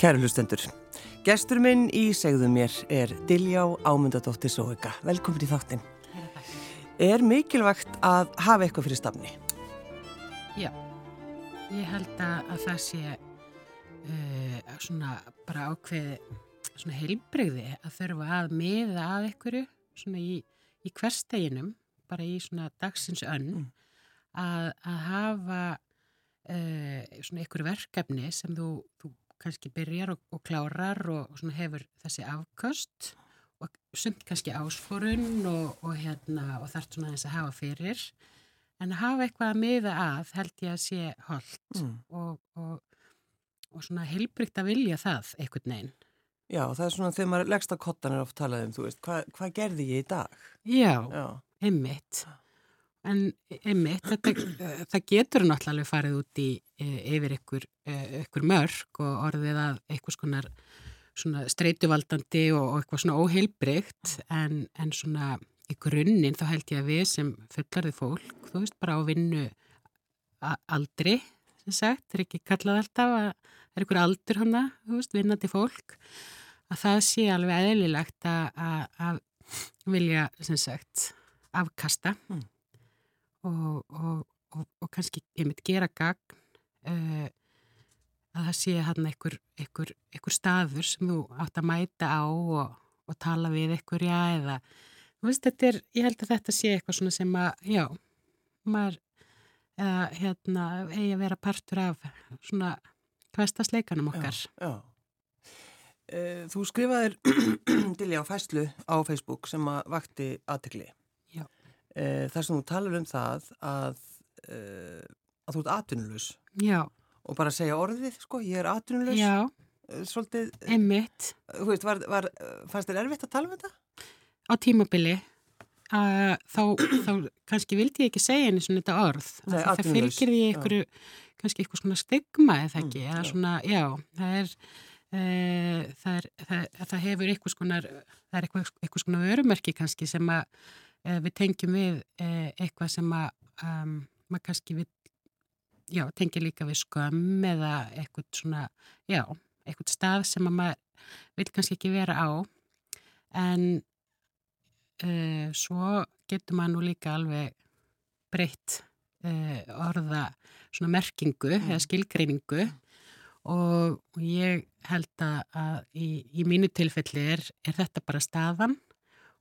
Kæru hlustendur, gestur minn í segðu mér er Diljá Ámundadóttir Sóega. Velkomin í þáttin. Er mikilvægt að hafa eitthvað fyrir stafni? Já, ég held að, að það sé uh, svona bara ákveði svona heilbreyði að þurfa að miða að einhverju svona í, í hversteginum, bara í svona dagsins önn Mm. að, að hafa uh, svona einhverju verkefni sem þú, þú kannski byrjar og, og klárar og, og svona hefur þessi afköst og sumt kannski ásforun og, og hérna og þarf svona þess að hafa fyrir en að hafa eitthvað að miða að held ég að sé holdt Mm. og, og, og svona heilbrygt að vilja það einhvern veginn. Já, það er svona þegar maður leggst á kottan er oft talað um, þú veist, hvað, hvað gerði ég í dag? Já, Já, einmitt. En einmitt, þetta, eh, það getur náttúrulega farið út í eh, yfir ykkur, ykkur mörg og orðið að eitthvað skonar streituvaldandi og, og eitthvað svona óheilbrygt en, en svona í grunninn þá held ég að við sem fullarði fólk, þú veist, bara á vinnu aldri, sem sagt, það er ekki kallað alltaf að það er ykkur aldur hana, þú veist, vinnandi fólk, að það sé alveg eðlilegt að, að, að vilja, sem sagt, afkasta Mm. Og, og, og, og kannski einmitt gera gagn uh, að það sé hann einhver, einhver, einhver staður sem þú átt að mæta á og, og tala við einhverja eða, veist, er, ég held að þetta sé eitthvað svona sem að, já, maður, eða hérna, eigi að vera partur af svona hverstasleikanum okkar. já. já. Eh, Þú skrifaðir Diljá fæslu á Facebook sem að vakti aðtekli. Eh, Þar sem þú talar um það að, eh, að þú ert atvinnulus Já, og bara segja orðið, sko, ég er atvinnulus. já, Eh, Svolítið, var, fannst þér erfitt að tala um þetta? á tímabili. Að þá, þá kannski vildi ég ekki segja henni svona þetta orð. Það atvinnulaus, fylgir því einhverju kannski eitthvað svona stigma eða Mm, ekki eða já. svona, já, það er e, það, er, það, það hefur eitthvað skonar, það er eitthvað, eitthvað svona vörumerki kannski sem að e, við tengjum við e, eitthvað sem að um, maður kannski við já, tengja líka við skömm eða eitthvað svona, já eitthvað stað sem að maður vil kannski ekki vera á. En uh, svo getur maður nú líka alveg breytt uh, orða svona merkingu Mm. eða skilgreiningu og ég held að í, í mínu tilfelli er, er þetta bara staðan.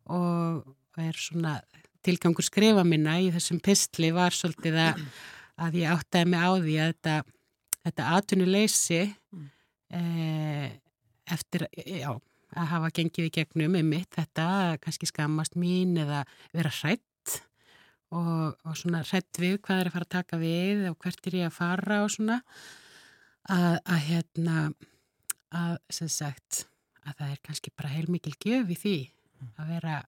Og er svona tilgangur skrifa minna í þessum pistli var svolítið að, að ég áttaði mig á því að þetta, þetta atvinnuleysi Mm. eh, eftir, já, að hafa gengið í gegnum með mitt þetta, kannski skammast mín eða vera hrætt og, og svona hrætt við hvað er að fara að taka við og hvert er ég að fara og svona að, að hérna að sem sagt að það er kannski bara heilmikil gjöf í því að vera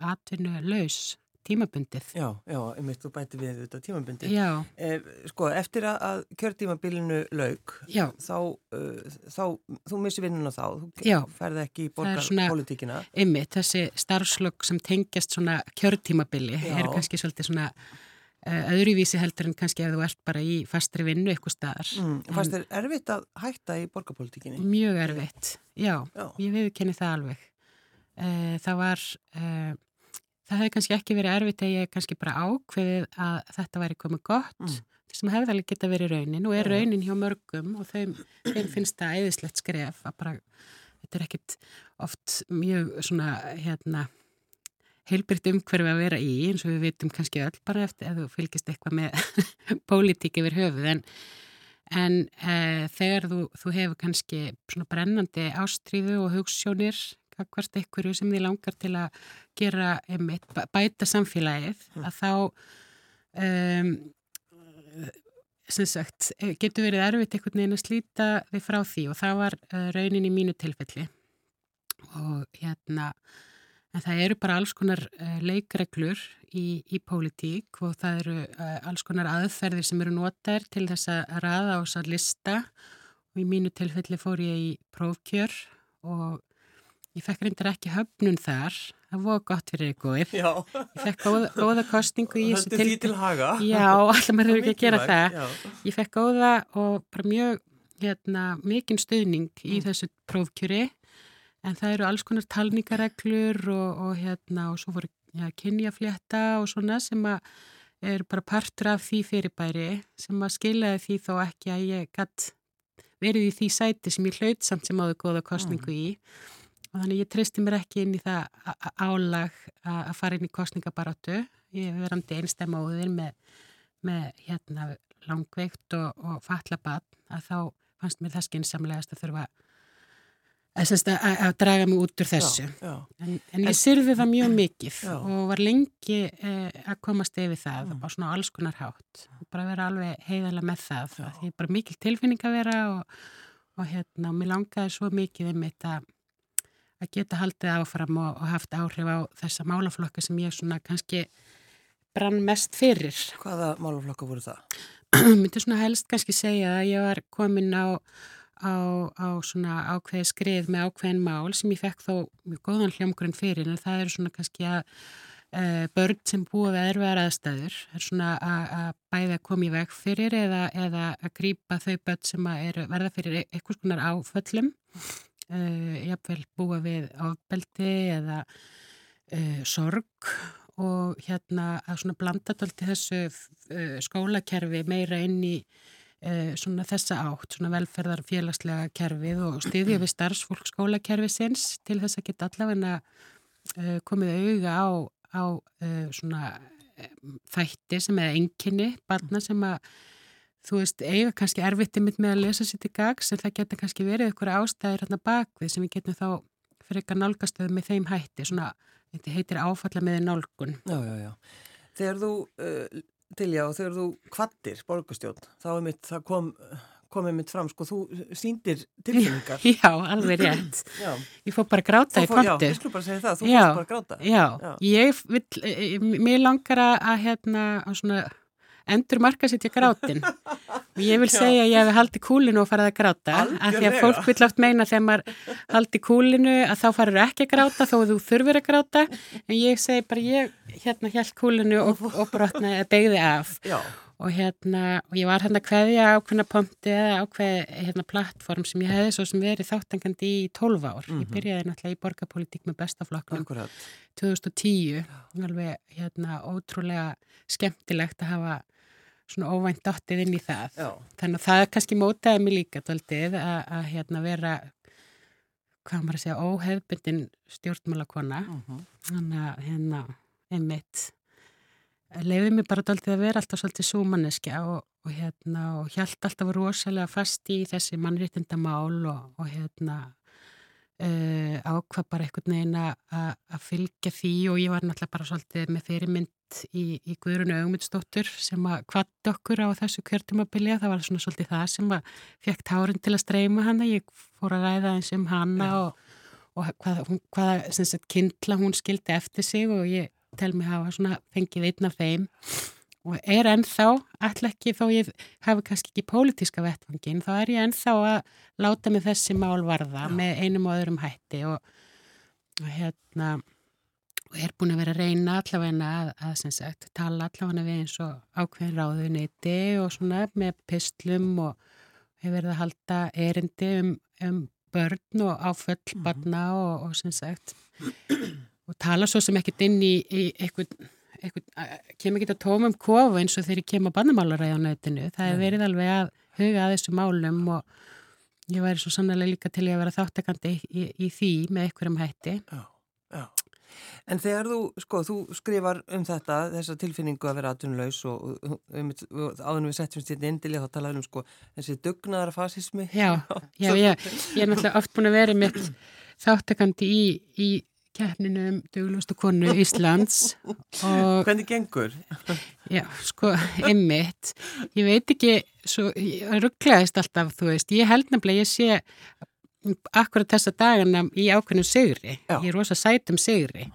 atvinnulaus tímabundið. Já, já, einmitt, þú bæti við þetta tímabindi. Já, Eh, sko, eftir að, kjörtímabilinu lauk, já, þá, uh, þá, þú missi vinnuna þá, þú Já. ferði ekki í er borgarpolitíkina. Einmitt, þessi starfslög sem tengjast svona kjörtímabili Já. er kannski svolítið svona uh, öðruvísi heldur en kannski ef þú ert bara í fastri vinnu eitthvað staðar. Mm, fannst þér erfitt að hætta í borgarpolitíkinni? Mjög erfitt, já, Já. ég viðkenni það alveg. Uh, það var, það hefði kannski ekki verið erfitt að ég kannski bara ákveðið að þetta væri komið gott. Mm. sem hefði alveg geta verið raunin og er raunin hjá mörgum og þeim, þeim finnst það eðislegt skref að bara, þetta er ekkit oft mjög svona hérna heilbrygt umhverfi að vera í eins og við vitum kannski öll bara eftir ef þú fylgist eitthvað með pólitík yfir höfuð en, en e, þegar þú, þú hefur kannski svona brennandi ástríðu og hugssjónir hvert einhverju sem þið langar til að gera einmitt, bæ- bæta samfélagið að þá um, sem sagt, eh, getur verið erfitt einhvern veginn að slíta þið frá því og það var uh, raunin í mínu tilfelli. Og hérna en það eru bara alls konar uh, leikreglur í, í pólitík og það eru uh, alls konar aðferðir sem eru notaðir til þess að raða á þess að lista. Og í mínu tilfelli fór ég í prófkjör og ég fekk reyndar ekki höfnun þar það voru gott fyrir ykkur Já, ég fekk góða, góða kostningu í þessu heldur því til haga. Já, alltaf maður hefur ekki að gera það. Já. Ég fekk góða og bara mjög hérna, mikinn stöðning í Mm. þessu prófkjöri en það eru alls konar talningareglur og, og hérna og svo voru ja, kynjaflétta og svona sem að er bara partur af því fyrirbæri sem að skilaði því þó ekki að ég gætt verið í því sæti sem ég hlaut samt sem áður góða kostningu í og þannig ég treysti mér ekki inn í það álag að fara inn í kostningabaráttu ég hef verandi einstæmaúðir með, með hérna langveikt og, og fatlabann að þá fannst mér það skynnsamlegast að þurfa að, að, að, draga mig út úr þessu Já, já. en, en ég syrði það mjög mikið Já. og var lengi eh, að komast yfir það Mm. mm. og svona alls konar hátt bara vera alveg heiðalega með það því er bara mikil tilfinning að vera og, og hérna, og mér langaði svo mikið um þetta að geta haldið áfram og, og haft áhrif á þessa málaflokka sem ég svona kannski brann mest fyrir Hvaða málaflokka voru það? myndi svona helst kannski segja að ég var komin á, á, á svona ákveði skrið með ákveðin mál sem ég fekk þó mjög góðan hljómgrunn fyrir en það eru svona kannski að e, börn sem búa við erfiðar aðstæður er svona að bæði að koma í veg fyrir eða, eða að grípa þau börn sem að eru, verða fyrir e- einhvers konar áföllum e, jafnvel búa við áfbeldi eða e, sorg og hérna að svona blanda tólti þessu uh, skólakerfi meira inn í uh, svona þessa átt, svona velferðar félagslega kerfið og styðja við starfsfólk skólakerfisins til þess að geta allavegna uh, komið auga á, á uh, svona þætti sem er enginni, barna sem að þú veist, eiga kannski erfitt með að lesa sér til gags en það geta kannski verið ykkur ástæðir hérna bakvið sem við getum þá fyrir eitthvað nálgastöðu með þeim hætti, svona þetta heitir áfalla með nálgun. Já, já, já. Þegar þú, uh, Dilja, og þegar þú kvattir borgustjórn, þá er mitt, það kom, komið mitt fram, sko, þú síndir tilfinningar. Já, alveg rétt. Já. Ég fór bara gráta Þú í fór- Já, ég skulle bara segja það, þú Já. fórst bara gráta. Já, Já. ég vil, eh, mér langar að hérna, að svona endur marka sittja grátin og ég vil segja að ég hef haldið kúlinu og farið að gráta af því að Algjörlega. fólk vil oft meina þegar maður haldið kúlinu að þá farið ekki að gráta þó að þú þurfir að gráta en ég segi bara ég hérna held kúlinu og, og brotnaði að begði af Já, og hérna, og ég var hérna að kveðja ákveðna ponti eða ákveð hérna plattform sem ég hefði svo sem verið þáttangandi í 12 ár. Ég Mhm. byrjaði náttúrulega í borgarpolitík með bestaflokknum akkurat. 2010, alveg hérna ótrúlega skemmtilegt að hafa svona óvænt dottið inn í það. Já, Þannig að það kannski mótaði mig líka daldið að, að hérna vera, hvað maður að segja, óhefbundin stjórnmálakona. mhm. Þannig að hérna, einmitt, leiði mér bara daldið að vera alltaf svolítið súmanneskja og, og hérna, og hjælt alltaf rosalega fast í þessi mannréttindamál og, og hérna, uh, ákvað bara einhvern veginn að fylgja því og ég var náttúrulega bara svolítið með fyrirmynd í, í Guðrunu Augmundsdóttur sem að kvatti okkur á þessu kjörtumabili það var svona svolítið það sem að fekk tárin til að streyma hana, ég fór að ræða eins um hana Já. og, og hvað, hún- hvaða sagt, kindla hún skildi eftir sig og ég tel mig hafa svona fengið einn af þeim og er ennþá, alltaf ekki þó ég hafi kannski ekki pólitíska vettvangin, þá er ég ennþá að láta mig þessi mál varða Já. með einum og öðrum hætti og, og hérna og er búin að vera að reyna allavegna að, að sem sagt, tala allavegna við eins og ákveðin ráðuniti og svona með pislum og hefur verið að halda erindi um, um börn og áföll Mhm. barna og, og sem sagt og tala svo sem ekkert inn í, í eitthvað, eitthvað kemur ekki að tóma um kofa eins og þegar ég kem á nötinu. Það hefur verið alveg að huga að þessu málum og ég væri svo sannlega líka til að vera þáttakandi í, í, í því með einhverjum hætti. Já. En þegar þú, sko, þú skrifar um þetta, þessa tilfinningu að vera atvinnulegs og, og, um, og áðunum við setjum sér indilega þá talaðum um sko þessi dugnaðara fasismi. Já, já, já, ég er náttúrulega oft búin að vera mitt þáttakandi í, í keppninu um duglustu konu Íslands og Hvernig gengur? Já, sko, einmitt. Ég veit ekki, svo, ég rugglaðist alltaf, þú veist, ég held nefnilega, ég sé akkurat þessa dagana í ákveðnum sigri. Já. Ég er rosa sætum sigri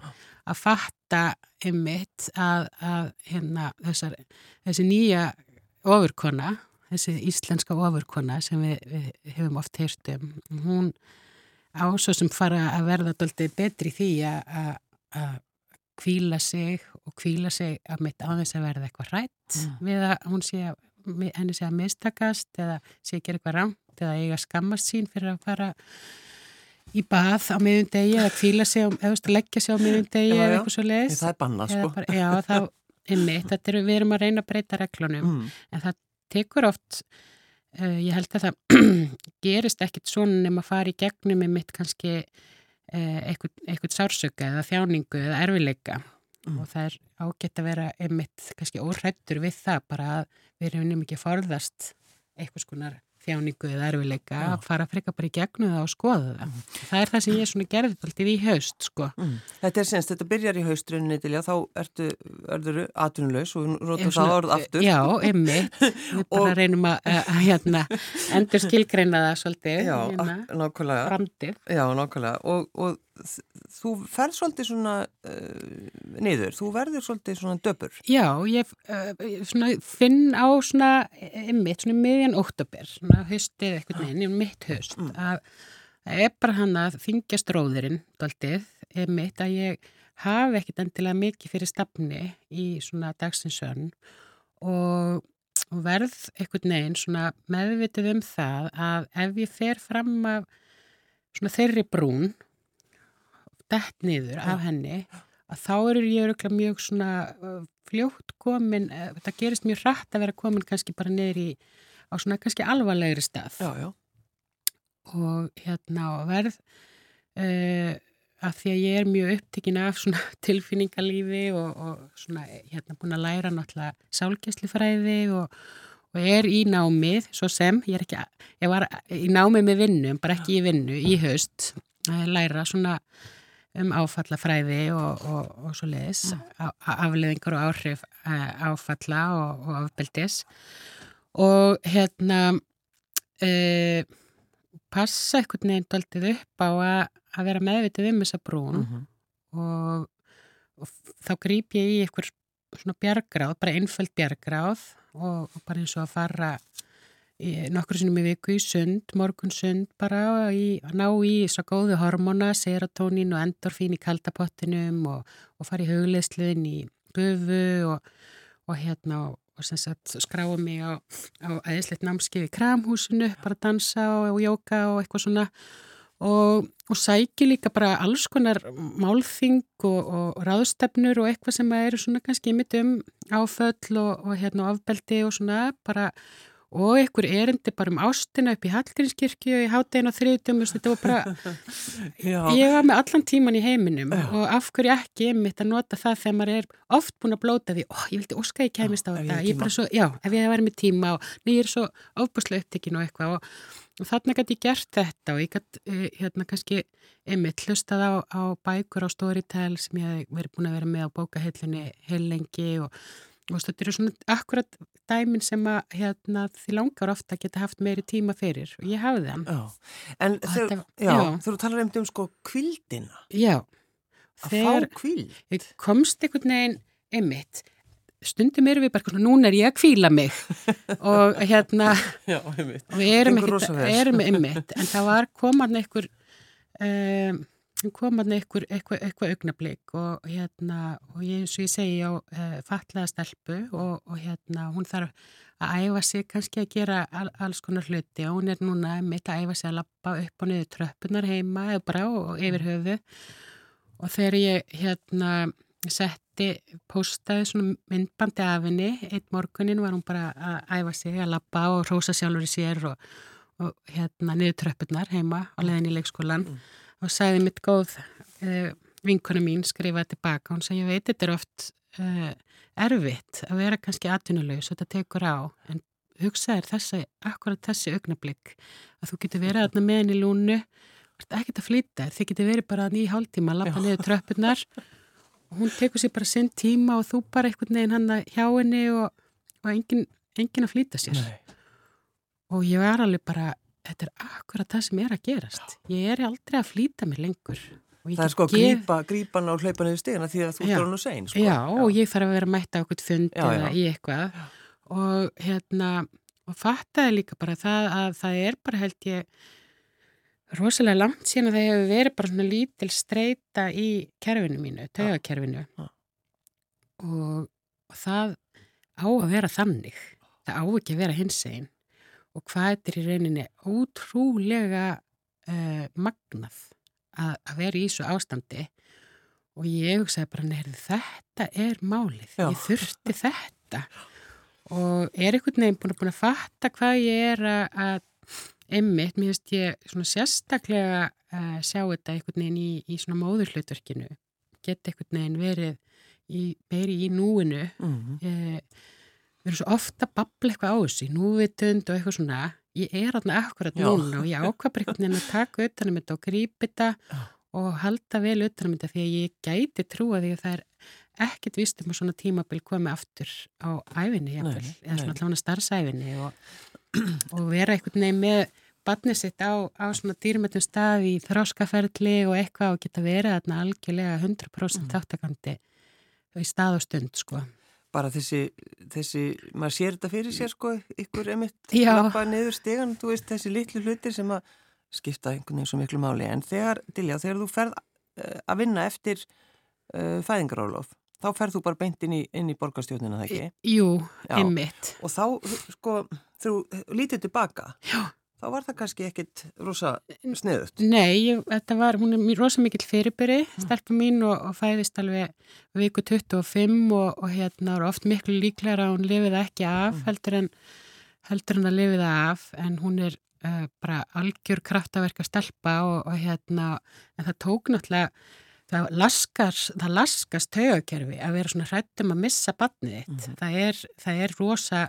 að fatta einmitt að, að hérna, þessar, þessi nýja ofurkona, þessi íslenska ofurkona sem við, við hefum oft heyrt um, hún á svo sem fara að verða doldið betri því að kvíla sig og kvíla sig að mitt á þess að verða eitthvað rætt Mm. við að hún sé að henni sé að mistakast eða sé að gera eitthvað rámt einmitt eða eiga skammast sín fyrir að fara í bað á miðun degi eða kvíla sig, eða leggja sig á miðun degi Já, eða eitthvað svo leiðis. Það er banna, sko. Bara, já, þá, einmitt, þetta er, við erum að reyna að breyta reglunum, Mm. en það tekur oft, uh, ég held að það gerist ekkit svona nema að fara í gegnum með mitt kannski uh, eitthvað, eitthvað sársöka eða þjáningu eða erfileika Mm. og það er ágætt að vera einmitt kannski óhrættur við það bara að við erum nefnum ekki að forðast eitthvað skonar þjáningu eða erfileika Já. að fara frekar bara í gegnum það og skoða það. Það er það sem ég svona gerði alltaf í haust, sko. Mm. Þetta er senst, þetta byrjar í haustrunni til já, þá ertu, erður atvinnulegs og rótum það orð aftur. Já, einmitt. Við bara reynum að, að, að hérna, endur skilgreina það svolítið, Já, hérna, nákvæmlega. framdið. Já, nákvæmlega. Og, og þú ferð svolítið svona uh, niður, þú verður svolítið svona döpur. Já, ég uh, svona, finn á svona, einmitt, svona miðjan óttabér, svona haustið eitthvað neginn, mitt haust, Mm. að það er bara hann að þingjast róðurinn, daldið, einmitt, að ég hafi ekkit endilega mikið fyrir stafni í svona dagsinsönn og, og verð eitthvað neginn svona meðvitið um það að ef ég fer fram af svona þeirri brún, dett niður af henni, að þá eru ég mjög svona fljótt komin, það gerist mjög hratt að vera komin kannski bara í á svona kannski alvarlegri stað Já, já. og hérna og verð uh, að því að ég er mjög upptekinn af svona tilfinningalífi og, og svona hérna búin að læra náttúrulega sálgæslifræði og, og er í námið svo sem, ég er ekki, að- ég var í námið með vinnu, bara ekki í vinnu í haust, að læra svona um áfallafræði og, og, og svo leiðis, afleðingar og áhrif uh, áfalla og, og afbeldis og hérna uh, passa einhvern veginn daldið upp á að, að vera meðvitið um þessa brún Mm og, og þá grýp ég í einhver svona bjargráð, bara einföld bjargráð og, bara eins og að fara nokkur sinnum í viku í sund, morgun sund bara í, að ná í svo góðu hormona, serotonin og endorfín í kaldapottinum og, og fara í hugleisluðin í gufu og, og hérna og, sem sagt skráa mig á, á aðeinslegt námskið í kramhúsinu, bara dansa og, og jóka og eitthvað svona. Og, og sæki líka bara alls konar málþing og, ráðstefnur og eitthvað sem eru svona kannski mitt um áföll og hérna ofbeldi og svona bara og einhver erindi bara um ástina upp í Hallgrímskirkju og í háttegin og þriðdum þetta var bara, ég var með allan tíman í heiminum Já. og af hverju ekki mitt að nota það þegar maður er oft búin að blóta því, ó, ég vildi óska ég kæmist á Já, ég þetta, ég tíma. bara svo, já, ef ég verið með tíma og ég er svo ofbúslega upptekinn og eitthvað og, og þarna gæti ég gert þetta og ég gæti, uh, hérna, kannski einmitt hlustað á, á bækur á Storytel sem ég hef verið búin að vera með á bókahillunni heil lengi og og þetta eru svona akkurat dæmin sem að hérna, því langar ofta geta haft meiri tíma fyrir og ég hafði hann. já. En þegar, þú talar um sko kvildina, Já, að fá kvild. ég komst einhvern veginn einmitt, stundum erum við bara svona, núna er ég að kvíla mig og hérna, Já, og við erum, vel. erum einmitt, en það var koman einhver, um, koman einhver, eitthvað, eitthvað augnablík og hérna, og ég, eins og ég segi á uh, fatlaða stelpu og, og hérna, hún þarf að æfa sig kannski að gera al, alls konar hluti og hún er núna mitt að æfa sig að lappa upp og niður tröppunar heima eða bara og yfir höfu og þegar ég hérna setti, postaði svona myndbandi af henni, eitt morgunin var hún bara að æfa sig að lappa og rósa sjálfur í sér og, og hérna niður tröppunar heima á leðin í leikskólan og sagði mitt góð uh, vinkona mín skrifaði tilbaka. Hún sagði ég veit þetta er oft uh, erfitt að vera kannski atvinnulegs og þetta tekur á en hugsaðir þessi, akkurat þessi augnablík að þú getur verið þarna með henni í lúnu ekkert að flýta þér, þið getur verið bara í hálftíma að lappa niður tröppunar og hún tekur sér bara sinn tíma og þú bara einhvern veginn hann hjá henni og, og engin, engin að flýta sér. Nei. og ég var alveg bara þetta er akkurat það sem er að gerast. Ég er aldrei að flýta mér lengur. Það er sko að gef- grípa, grípa hann á hlaupan yfir stegina því að þú Já. ert orðin og sein, sko. Já, og ég þarf að vera mætt á eitthvað fund Já, eða já. í eitthvað. Og hérna og fattaði líka bara það að það er bara held ég rosalega langt síðan að það hefur verið bara svona lítil streyta í kerfinu mínu, taugakerfinu. Já. og, og það á að vera þannig. Það á ekki að vera hins einn og hvað þetta er í rauninni ótrúlega uh, magnað að, að vera í þessu ástandi. Og ég hugsaði bara, neður þetta er málið, Já. ég þurfti þetta. Og er einhvern veginn búin að, búin að fatta hvað ég er að, að einmitt, mér finnst ég svona sérstaklega uh, sjá þetta einhvern veginn í, í svona móðurhlutverkinu. Geta einhvern veginn verið í, meiri í núinu. Mm. eh, við erum svo ofta að babla eitthvað á þessu, núvitund og eitthvað svona ég er þarna akkurat núna og ég ákvað veginn að taka utanum þetta og grípa þetta og halda vel utanum þetta því að ég gæti trúa því að það er ekkit vist um að svona tímabil komi aftur á æfinni jafnvel, Nei, eða svona allavega starfsæfinni og, og vera einhvern veginn með barnið sitt á, á svona dýrmættum stað í þráskaferli og eitthvað og geta verið þarna algjörlega 100% Mm. þáttakandi í stað og stund sko. Bara þessi, þessi, maður sér þetta fyrir sér sko, ykkur emitt lappa niður stegan, þú veist, þessi litlu hlutir sem að skipta einhvern veginn svo miklu máli. En þegar, Dilja, þegar þú ferð uh, að vinna eftir uh, fæðingarálof, þá ferð þú bara beint inn í, inn í borgarstjórnina, það ekki? Jú, Já. einmitt. Og þá, sko, þú lítið tilbaka, Já. Þá var það kannski ekkit rosa sniðut. Nei, ég, þetta var, hún er rosa mikill fyrirbyrði, Mm. stelpa mín og, og fæðist alveg viku 25 og, og hérna var oft miklu líklega að hún lifið ekki af Mm. heldur en, heldur en að lifið af en hún er uh, bara algjör kraftaverka stelpa og, og hérna, en það tók náttúrulega það laskast, það laskast taugakerfi að vera svona hrættum að missa badnið þitt. Mhm. það, er, það er rosa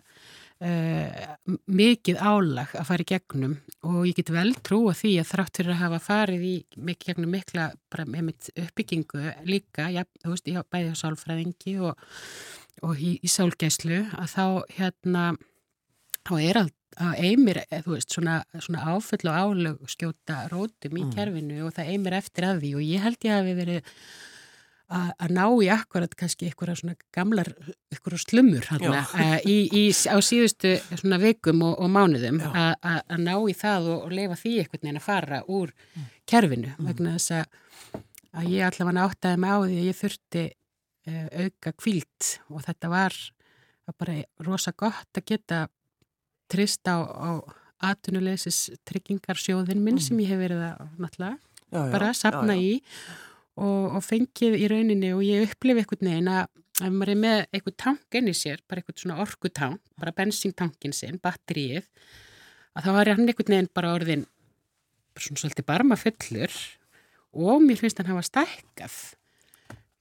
uh, mikið álag að fara í gegnum og ég get vel trúa því að þrátt fyrir að hafa farið í mikið gegnum mikla uppbyggingu líka, ja, þú veist, ég bæði á sálfræðingi og, og í, í sálgæslu að þá hérna þá er allt að eimir, eh, þú veist, svona, svona áfull og álög skjóta rótum í Mm. kerfinu og það eimir eftir að því og ég held ég hafi verið að ná í akkurat kannski einhverja svona gamlar, einhverja slumur hana, Já. í, í, á síðustu svona vikum og, og mánuðum að- ná í það og, og leifa því einhvern veginn að fara úr kerfinu vegna þess að, að ég allavega áttaði mig á því að ég þurfti uh, auka kvílt og þetta var var bara rosa gott að geta trist á, á atvinnuleysis tryggingarsjóðin minn Mm. sem ég hef verið að náttúrulega Já, já, bara sapna já. í og, og fengið í rauninni og ég upplifi einhvern veginn að ef maður er með einhvern tank inn í sér, bara einhvern svona orkutank, bara bensíntankin sinn, batteríið, að þá var hann einhvern veginn bara orðin svona svolítið barma fullur og mér finnst hann hafa stækkað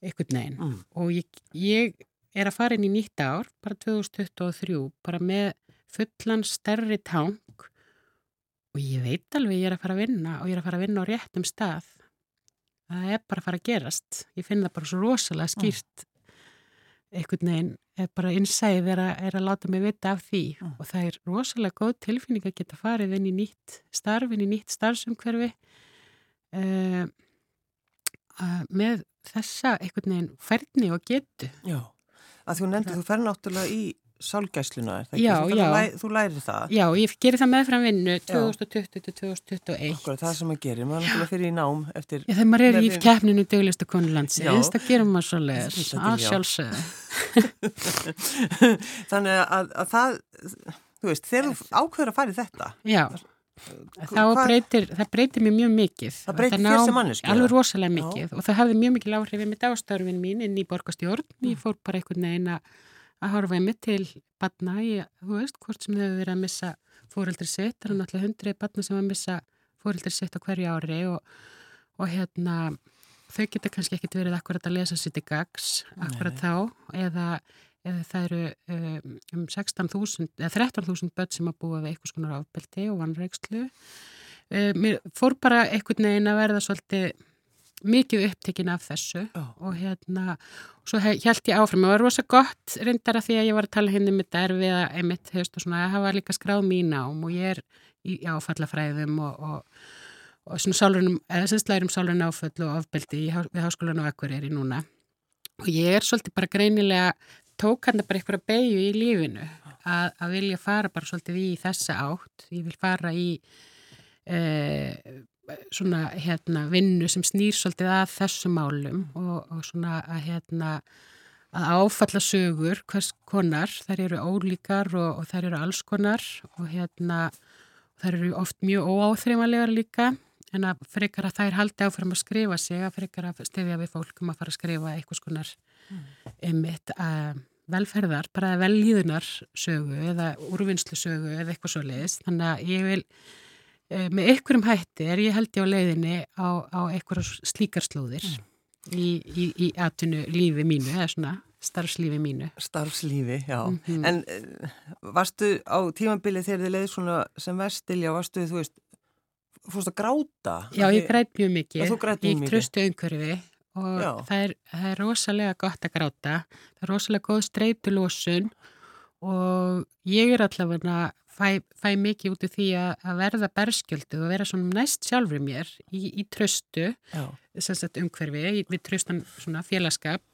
einhvern veginn Mm. og ég, ég er að fara inn í nýtt ár, bara 2023, bara með fullan stærri tank og ég veit alveg ég er að fara að vinna og ég er að fara að vinna á réttum stað. Það er bara að fara að gerast. Ég finn það bara svo rosalega skýrt einhvern veginn, er bara innsæðið er, er að láta mig vita af því Mm. og það er rosalega góð tilfinning að geta farið inn í nýtt starf, inn í nýtt starfsumhverfi uh, með þessa einhvern veginn færni og getu. Já, að þú nefndi, þú fer náttúrulega í sálgæsluna, er það ekki? Já, ferð já. læ, þú lærir það. Já, ég gerir það meðfram vinnu 2020-2021. Okkur, það sem maður gerir, maður er náttúrulega fyrir í nám eftir, Já, þegar maður er í keppninu duglustu konulandsins, Já. það gerir maður svo leiðis, að til, já. sjálfsögðu. þannig að, að það, þú veist, þegar þú ákveður að fara í þetta, Já, þá hvað- breytir, það breytir mér mjög mikið. Það breytir þér sem manneskju, Alveg rosalega Já. mikið og það hafði mjög mikið áhrif við mitt ástörfin mín inn í borgastjórn. Ég fór bara einhvern veginn að að horfa einmitt til batna, ég, þú veist, hvort sem þau hefur verið að missa fóreldri sitt, það er náttúrulega hundrið batna sem að missa fóreldri sitt á hverju ári og, og hérna þau geta kannski ekkit verið akkurat að lesa sitt í gags akkurat Nei, þá eða, eða það eru um, um 16.000 eða 13.000 börn sem að búa við eitthvað skonar ábeldi og vannreikslu uh, mér fór bara einhvern veginn að verða svolítið mikið upptekinn af þessu Já. og hérna, svo held ég áfram. Og það var rosa gott reyndara því að ég var að tala henni með derfið að einmitt, þú veist, og svona, að hafa líka skráð mín ám og ég er í áfallafræðum og, og, og svona sálunum, eða sem slærum sálun áföll og ofbeldi í, við háskólan og Akureyri núna. Og ég er svolítið bara greinilega tók hann bara eitthvað beigju í lífinu að, að vilja fara bara svolítið í þessa átt, ég vil fara í e, svona hérna vinnu sem snýr svolítið að þessum málum og, og svona að hérna að áfalla sögur hvers konar, þær eru ólíkar og, og þær eru alls konar og hérna þær eru oft mjög óáþreifanlegar líka en að frekar að þær haldi áfram að skrifa sig, að frekar að stefja við fólkum að fara að skrifa eitthvað skonar mm. einmitt að velferðar, bara veljíðunar sögu eða úrvinnslu sögu eða eitthvað svo leiðist. Þannig að ég vil með einhverjum hætti er ég held ég á leiðinni á, á einhverjum slíkar slóðir mm. í, í, í atvinnu lífi mínu eða svona starfslífi mínu. Starfslífi, já. Mm -hmm. En e, varstu á tímabilið þegar þið leiði svona sem vestilja, varstu þú veist, fórst að gráta? Já, ég græt mjög mikið. Ég tröstu umhverfi og það er, það er rosalega gott að gráta, það er rosalega góð streytulósun og ég er allavega fæ, fæ mikið út af því að, verða berskjöldu og vera svona næst sjálfur mér í, í tröstu umhverfi, við tröstan svona félagskap.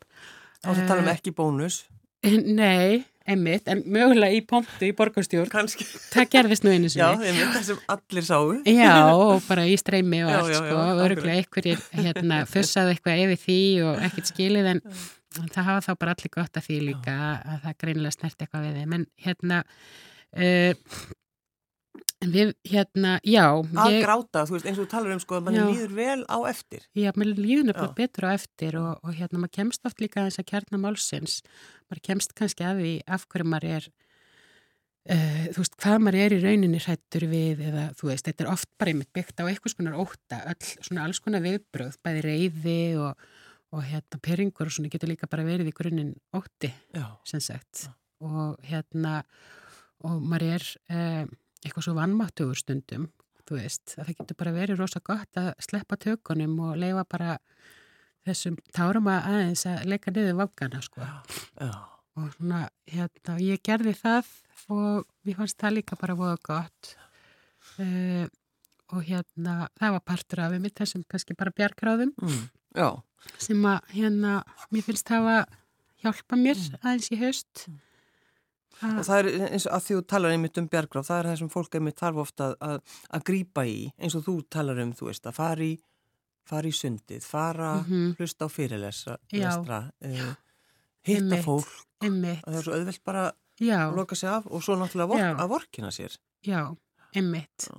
Og þú tala um ekki bónus? Nei, Emmitt, en mögulega í pontu í borgarstjórn. Kanski Það gerðist nú einu sinni. Já, emmitt, það sem allir sáu. Já, og bara í streymi og allt sko, öruglega einhverjir hérna, fussaði eitthvað yfir því og ekkert skilið en það hafa þá bara allir gott að því líka að það greinilega snert eitthvað við þeim. En hérna uh, við, hérna, já. Að ég, gráta, þú veist, eins og þú talar um sko að mann líður vel á eftir. Já, mann líður nefnilega betur á eftir og, og hérna, maður kemst oft líka að þess að kjarna málsins. Maður kemst kannski að því af hverju maður er, uh, þú veist, hvað maður er í rauninni hrættur við eða, þú veist, þetta er oft bara einmitt byggt á eitthvað skonar óta, öll, svona alls konar viðbröð, bæði reyði og, og hérna, peringur og svona getur líka bara verið í grunninn óti, sem sagt. Já. Og hérna, og maður er... Uh, eitthvað svo vannmáttugur stundum þú veist, að það getur bara verið rosa gott að sleppa tökunum og leifa bara þessum tárum að aðeins að leika niður vangana sko. Já, já. og svona, hérna, ég gerði það og við fannst það líka bara voða gott. Uh, og hérna, það var partur af mitt þessum kannski bara bjargráðum mm, sem að hérna, mér finnst það að hjálpa mér mm. aðeins í haust. Mm Ah. Og það er eins og að þú talar einmitt um bjargráð, það er það sem fólk einmitt þarf ofta að, að, að grýpa í, eins og þú talar um, þú veist, að fara í, fara í sundið, fara, mm -hmm. hlusta á fyrirlestra, uh, hitta fólk, einmitt. það er svo auðvelt bara Já. að loka sig af og svo náttúrulega vor, að vorkina sér. Já, einmitt. Já.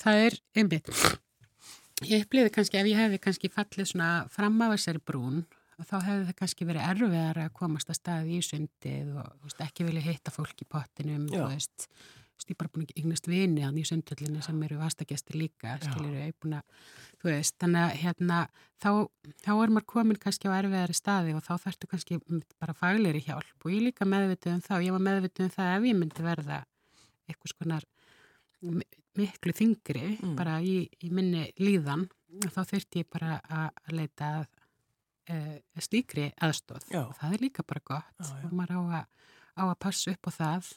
Það er einmitt. Ég upplýði kannski, ef ég hefði kannski fallið svona fram af þessari brún þá hefði það kannski verið erfiðar að komast að staði í sundið og veist, ekki vilja hitta fólk í pottinum þú veist, ég er bara búin að eignast vini í sundhöllinni sem eru vastagestir líka skilir ég búin að þú veist, þannig að hérna þá, þá er maður komin kannski á erfiðari staði og þá þarftu kannski bara fagleiri hjálp og ég líka meðvituð um og ég var meðvituð um það ef ég myndi verða eitthvað skonar miklu þingri mm. bara í, í minni líðan þá þurfti ég bara að leita að uh, slíkri aðstóð Já. og það er líka bara gott Já, og maður á að, á að passa upp á það.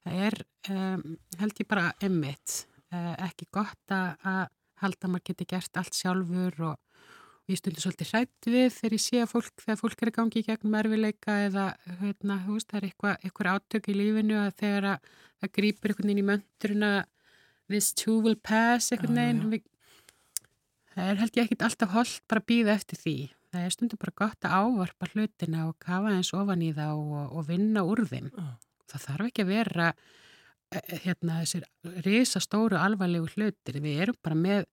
Það er um, held ég bara emmitt uh, ekki gott að halda að maður geti gert allt sjálfur og, og ég stundur svolítið hrætt við þegar ég sé að fólk, þegar fólk er að gangi í gegnum erfileika eða hérna, veist, það er eitthvað, eitthvað átök í lífinu að þegar að, það grýpur einhvern veginn í möndurina this too will pass einhvern veginn. það er held ég ekkit alltaf holdt bara að býða eftir því það er stundum bara gott að ávarpa hlutina og kafa eins ofan í þá og, og vinna úr þeim. Uh. Það þarf ekki að vera e, e, hérna þessir risastóru alvarlegu hlutir. Við erum bara með,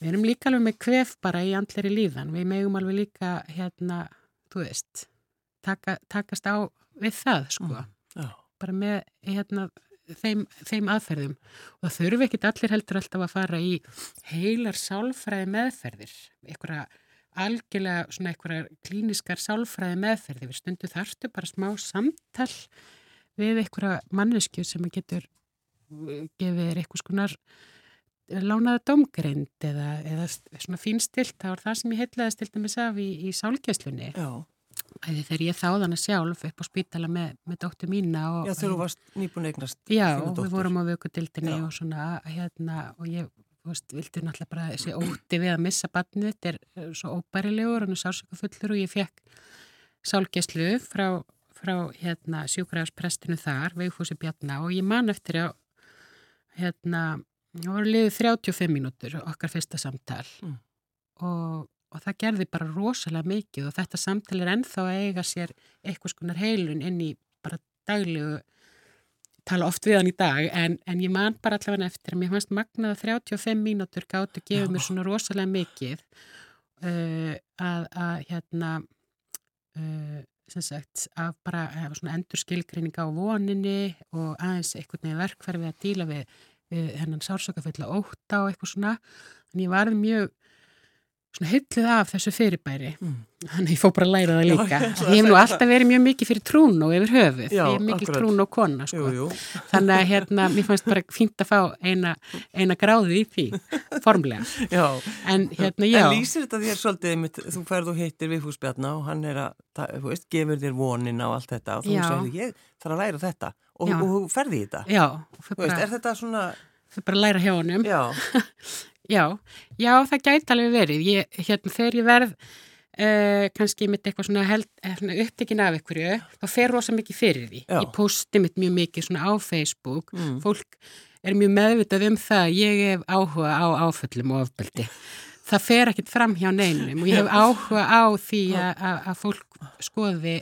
við erum líka alveg með kvef bara í andleri líðan. Við megum alveg líka hérna, þú veist, taka, takast á við það sko. Uh. Bara með hérna þeim, þeim aðferðum. Og það þurfi ekki allir heldur alltaf að fara í heilar sálfræði meðferðir. Að algjörlega svona einhverjar klíniskar sálfræði meðferði við stundu þarstu bara smá samtal við einhverja mannesku sem getur uh, gefið eitthvað skonar uh, lánaða domgreind eða, eða svona fínstilt, það var það sem ég heitlaði stilt að mig saf í, í sálgæslunni. Þegar ég þáðan að sjálf upp á spítala með, með dóttu mína og, Já, þegar þú varst nýbúin eignast Já, og við vorum á vökudildinni og svona hérna og ég þú veist, vildi náttúrulega bara þessi óti við að missa barnið, þetta er svo óbærilegur, hann er sársöka fullur og ég fekk sálgeslu frá, frá hérna, sjúkræðarsprestinu þar, Veifúsi Bjarná og ég man eftir að hérna, það voru liðið 35 mínútur okkar fyrsta samtal mm. og og það gerði bara rosalega mikið og þetta samtal er ennþá að eiga sér eitthvað skonar heilun inn í bara daglegu tala oft við hann í dag en, en ég man bara allavega eftir. Að mér fannst magnaða 35 mínútur gáttu að gefa mér svona rosalega mikið uh, að, að hérna uh, sem sagt að bara hefa svona endur skilgreining á voninni og aðeins einhvern veginn verkferði að díla við, við hennan sársökafulla óta og eitthvað svona. En ég varði mjög hyllið af þessu fyrirbæri. Mm. þannig ég fó bara að læra það líka. já, ég hef nú alltaf verið mjög mikið fyrir trún og yfir höfuð, já, ég er mikið akkurat. trún og kona sko. jú, jú. þannig að hérna mér fannst bara fínt að fá eina, eina gráði í því, formlega. Já. en hérna já. En lýsir þetta þér svolítið, þú færð og hittir við húsbjarna og hann er að, þú veist, gefur þér vonin á allt þetta og þú segir ég þarf að læra þetta. Og, og þú ferði í þetta. Já, veist, er þetta svona bara læra hjá honum Já Já, það gæti alveg verið. Ég, hérna, þegar ég verð uh, kannski mitt eitthvað svona, held, eh, svona upptekinn af einhverju, þá fer rosa mikið fyrir því. Já. Ég posti mitt mjög mikið svona á Facebook. Mm. Fólk er mjög meðvitað um það. Ég hef áhuga á áföllum og ofbeldi. Það fer ekkit fram hjá neinum og ég hef áhuga á því að fólk skoði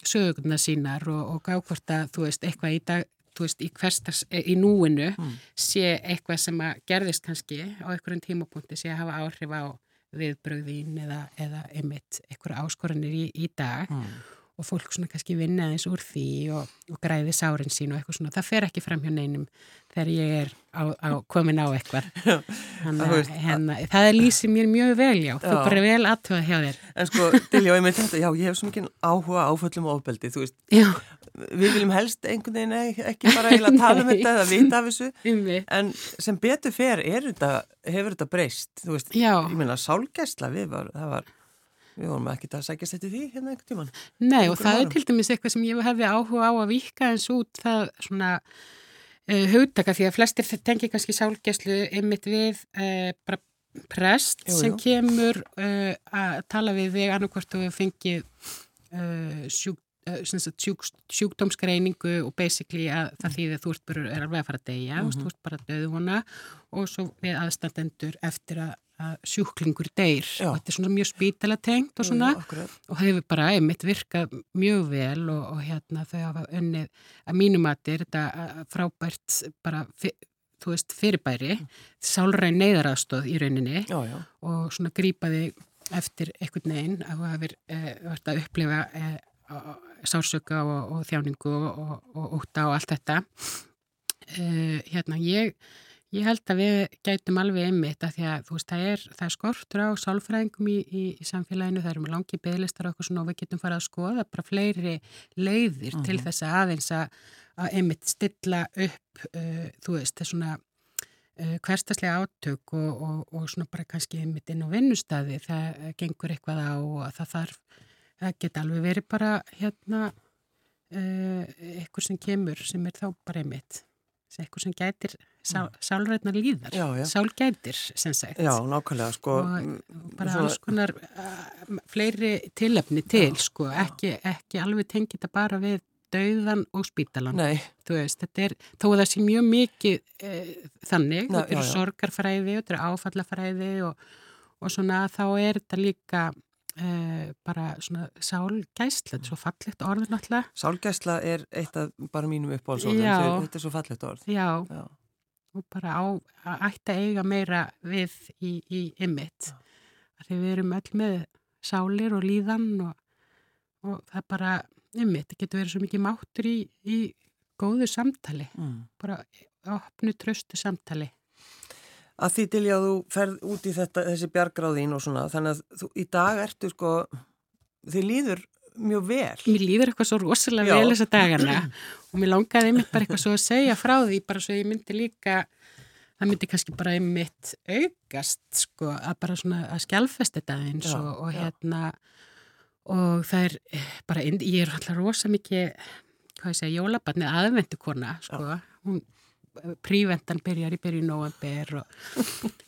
sögurna sínar og, og gákvort að þú veist eitthvað í dag þú veist, í hverstars, e, í núinu mm. sé eitthvað sem að gerðist kannski á einhverjum tímapunkti sé að hafa áhrif á viðbröðin eða, eða einmitt einhverja áskoranir í, í dag mm. Og fólk svona kannski vinna eins úr því og, og græði sárin sín og eitthvað svona, það fer ekki fram hjá neinum þegar ég er á, á, komin á eitthvað. Þannig, hérna, það er lýsið mér mjög vel já, já. þú bara vel aðtöða hjá þér. En sko, Dilja, ég með þetta, já, ég hef svo mikið áhuga áföllum og ofbeldi, þú veist. Já. Við viljum helst einhvern veginn ekki bara heila tala um þetta eða vita af þessu. En sem betur fer þetta, hefur þetta breyst þú veist, Já. ég meina sálgæsla við var, var við vorum ekki að sækjast þetta því hérna einhvern tíman Nei og það er til dæmis eitthvað sem ég hefði áhuga á að vika eins út það svona uh, hugtaka því að flestir tengi kannski sálgæslu einmitt við uh, bara prest jú, jú. sem kemur uh, að tala við þig annarkvort og fengið sjúk Eh, sjúk, sjúkdómsgreiningu og basically að það þýðir að þú ert bara er alveg að fara að deyja mm -hmm. þú ert bara að döðu hana og svo við aðstandendur eftir að sjúklingur deyr. Já. og þetta er svona mjög spítala tengt og svona. Já, og það hefur bara einmitt virkað mjög vel og, og hérna þau hafa unnið að mínumati er þetta frábært bara þú veist fyrirbæri mm. sálræn neyðaraðstóð í rauninni. Já, og svona grípaði eftir einhvern veginn að hafa verið eh, að upplifa eh, sársöka og, og þjáningu og, og útta og allt þetta. Uh, hérna ég ég held að við gætum alveg einmitt að því að þú veist það er, það er skortur á sálfræðingum í, í, í samfélaginu það eru með langi beðlistar og eitthvað svona og við getum farað að skoða bara fleiri leiðir uh -huh. til mhm. þess að aðeins að, að einmitt stilla upp uh, þú veist er svona uh, hverstaslega átök og, og, og svona bara kannski einmitt inn á vinnustadi það gengur eitthvað á og það þarf það geta alveg verið bara hérna uh, eitthvað sem kemur sem er þá bara einmitt eitthvað sem gætir sál, mm. sálrætnar líðar já, já. sálgætir sem sagt Já, nákvæmlega sko og bara svona... alls konar uh, fleiri tilöfni til sko ekki, ekki alveg tengið þetta bara við dauðan og spítalan Nei. þú veist, þetta er, þó að það sé mjög mikið e, þannig, þetta eru sorgarfræði þetta eru áfallafræði og, og svona þá er þetta líka Uh, bara svona sálgæsla, þetta er svo fallegt orð náttúrulega. Sálgæsla er eitt af bara mínum uppáhaldsorðum, þetta er svo fallegt orð. Já, Já. og bara á að ætta eiga meira við í, í ymmit. Þegar við erum öll með sálir og líðan og, og það er bara ymmit, það getur verið svo mikið máttur í, í góðu samtali, mm. bara opnu tröstu samtali að því til ég að þú ferð út í þetta, þessi bjargráðín og svona þannig að þú, í dag ertu sko þið líður mjög vel Mér líður eitthvað svo rosalega Já. vel þessa dagana og mér langaði einmitt bara eitthvað svo að segja frá því bara svo ég myndi líka það myndi kannski bara einmitt augast sko að bara svona að skjálfest þetta eins og, og hérna og það er bara, ég er alltaf rosa mikið hvað ég segja, jólabarnið aðvendu kona sko, Já. hún prívendan byrjar í byrju november og,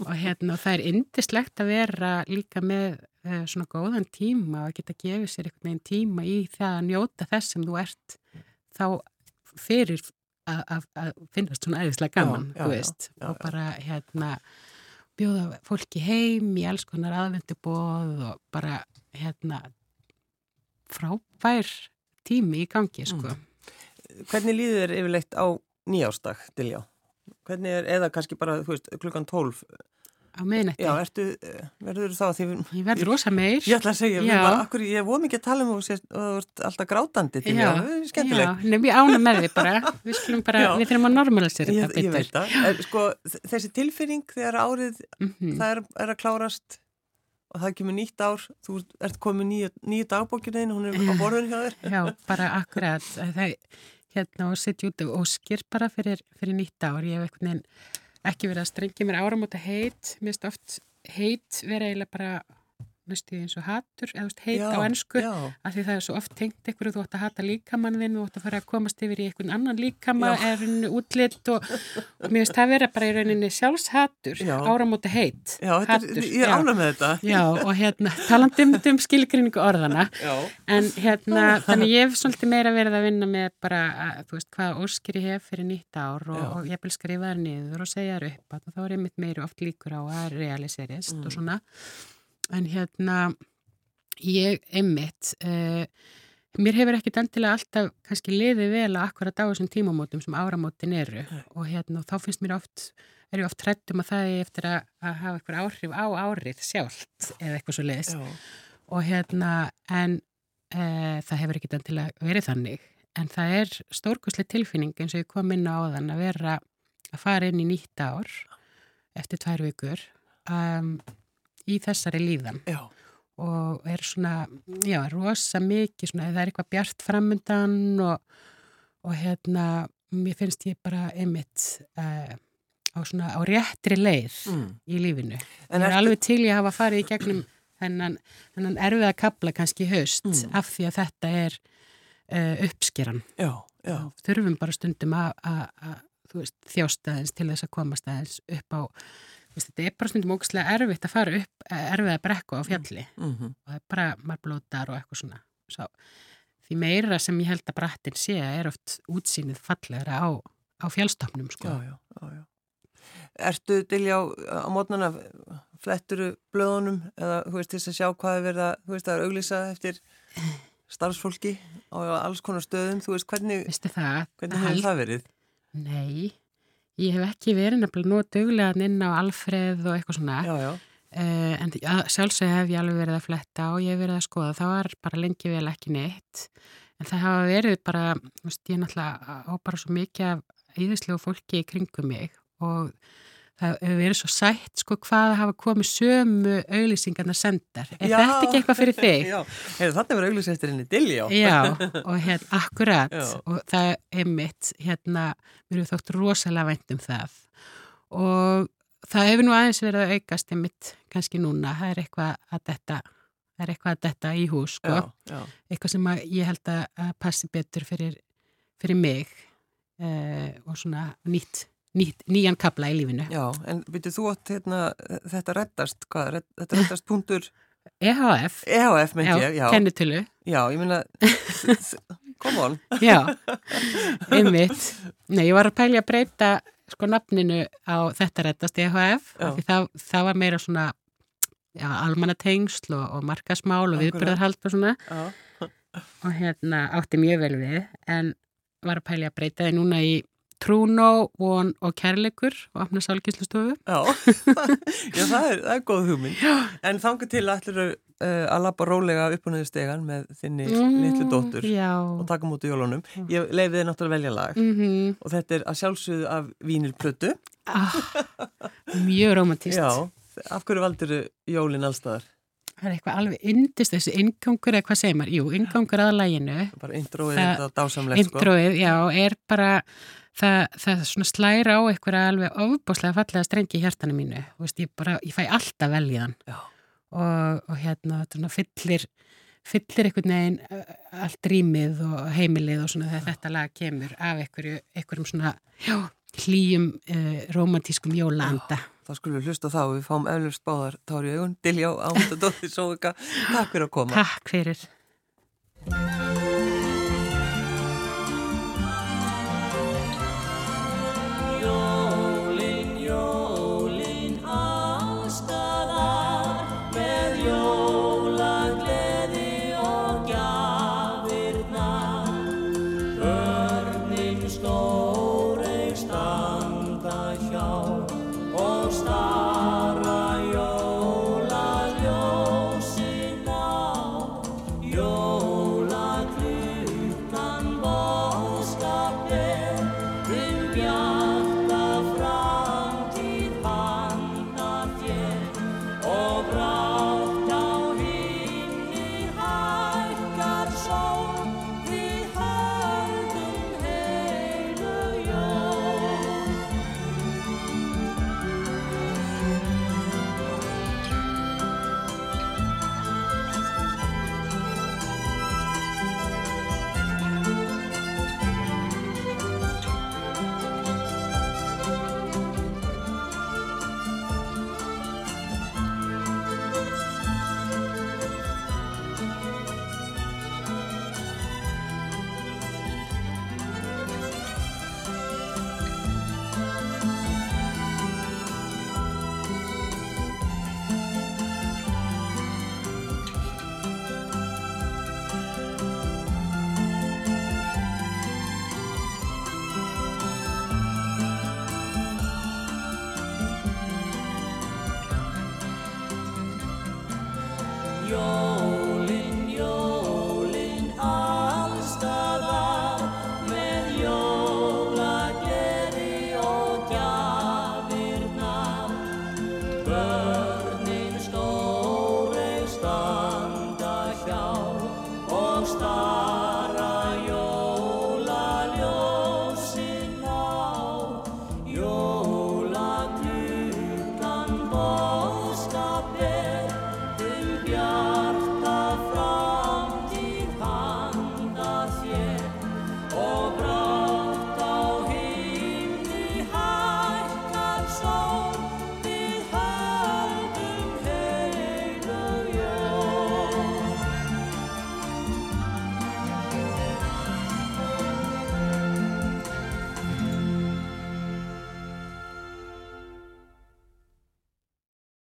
og hérna og það er indislegt að vera líka með uh, svona góðan tíma og geta gefið sér einhvern veginn tíma í það að njóta þess sem þú ert þá fyrir að finnast svona æðislega gaman, já, já, þú veist já, og bara hérna bjóða fólki heim í alls konar aðvendubóð og bara hérna frábær tími í gangi sko. Mm. Hvernig líður yfirleitt á nýjástag, Diljá? Hvernig er, eða kannski bara, þú veist, klukkan 12 á miðnætti. Já, ertu, verður þá því... Ég verður rosa meir. Ég ætla að segja, bara, akkur, ég voru mikið að tala um og þú ert alltaf grátandi til já, já, skemmtileg. Já, ég ána með því bara, við skulum bara, já. við þurfum að normalisera þetta betur. Ég veit það, er, sko, þessi tilfinning þegar árið, mm -hmm. það er, er að klárast og það kemur nýtt ár, þú ert komið nýja dagbókinu hún er á borðinu hjá þér. Já, bara akkurat, það, hérna og setja út og skir bara fyrir, fyrir nýtt ár, ég hef eitthvað nefn ekki verið að strengja mér áramóta heit. Mér finnst oft heit vera eiginlega bara næstu eins og hattur eða heit já, á ennsku af því það er svo oft tengt og þú ætti að hata líkamann þú ætti að fara að komast yfir í einhvern annan líkama er útlitt og, og mér finnst það vera bara í rauninni sjálfshattur áramóta heit Já, hattur, er, ég er ána með þetta. Já, og hérna, talandum um skilgrinningu orðana en hérna, þannig ég hef svolítið meira verið að vinna með bara, að, þú veist, hvað óskir ég hef fyrir nýtt ár og, og ég vil skrifa það niður og segja það upp og þá er ég mitt meiri oft líkur á að realiserist mm. og svona en hérna ég emmitt uh, mér hefur ekkit endilega alltaf kannski liðið vel að akkurat á þessum tímamótum sem áramótin eru. Nei. og hérna þá finnst mér oft er ég oft hrættum að það er eftir að, að hafa eitthvað áhrif á árið sjálft eða eitthvað svo leiðist og hérna en uh, það hefur ekkit endilega verið þannig. En það er stórkuslega tilfinning eins og ég kom inn á þann að vera að fara inn í nýtt ár eftir tvær vikur. Um, í þessari líðan já. og er svona, já, rosa mikið svona, það er eitthvað bjart framundan og, og hérna mér finnst ég bara einmitt uh, á svona, á réttri leið mm. í lífinu. En ég er alveg til ég að hafa farið í gegnum þennan, þennan erfiða kabla kannski höst mm. af því að þetta er uh, uppskeran. Já, já. Þurfum bara stundum að þjástaðins til þess að komast aðeins upp á þetta er bara stundum ógæslega erfitt að fara upp eh, erfið að brekku á fjalli mm -hmm. og það er bara marblótar og eitthvað svona Svo, því meira sem ég held að brattin sé er oft útsýnið fallegra á, á fjallstofnum sko. já, já, já, Ertu Dilja á, á mótnana fletturu blöðunum eða þú veist þess að sjá hvað er verið að þú veist að auglýsa eftir starfsfólki á alls konar stöðum þú veist hvernig, hvernig hefur það verið? Nei Ég hef ekki verið nefnilega nóg dögulegan inn á Alfreð og eitthvað svona. Já, já. Uh, en sjálfsög hef ég alveg verið að fletta og ég hef verið að skoða. Það var bara lengi vel ekki neitt. En það hafa verið bara veist, ég náttúrulega á bara svo mikið af íðislegu fólki í kringum mig og það hefur verið svo sætt sko hvað hafa komið sömu auðlýsingarna sendar. Er já. þetta ekki eitthvað fyrir þig? Já, Hefur þetta verið auðlýsættirinn í Dilljá? Já, og hérna, akkurat já. og það er mitt hérna, við erum þótt rosalega vænt um það og það hefur nú aðeins verið að aukast einmitt kannski núna, það er eitthvað að þetta það er eitthvað að þetta í hús sko eitthvað sem ég held að passi betur fyrir, fyrir mig uh, og svona nýtt nýtt, nýjan kabla í lífinu. Já, en veitu þú átt hérna, þetta reddast, hvað, þetta reddast punktur? EHF. EHF, myndi ég, já. Kennitölu. Já, ég minna, come on. já, einmitt. Nei, ég var að pælja að breyta sko nafninu á þetta reddast EHF, því það, það var meira svona já, almanatengsl og, og markasmál og viðbyrðarhald og svona. Já. Og hérna átti mjög vel við, en var að pælja að breyta þið núna í Trúnó, von og kærleikur og opna sálgíslustofu. Já, Já það, er, það er góð hugmynd. En þangu til ætlur uh, að lappa rólega upp á nöðu stegan með þinni mm, litlu dóttur já. og taka mútið jólunum. Ég leiði þið náttúrulega velja lag mm -hmm. og þetta er að sjálfsögðu af Vínilplötu. Ah, mjög romantist. Já, af hverju valdur jólinn allstaðar? Það er eitthvað alveg yndist þessi ingangur eða hvað segir maður? Jú, ingangur að læginu. Bara introið, þetta dásamlegt sko. Introið, já, er bara það, það slæra á eitthvað alveg ofbúslega fallega strengi í hjartanu mínu. Veist, ég, bara, ég fæ alltaf veljan og, og hérna fyllir, fyllir einhvern veginn allt rýmið og heimilið og svona þegar þetta lag kemur af einhverjum svona já, hlýjum uh, romantískum jólanda þá skulum við hlusta þá. Við fáum eflust báðar Tári Augun, Diljá, Ámunda Dóttir Sóvika Takk fyrir að koma. Takk fyrir storm.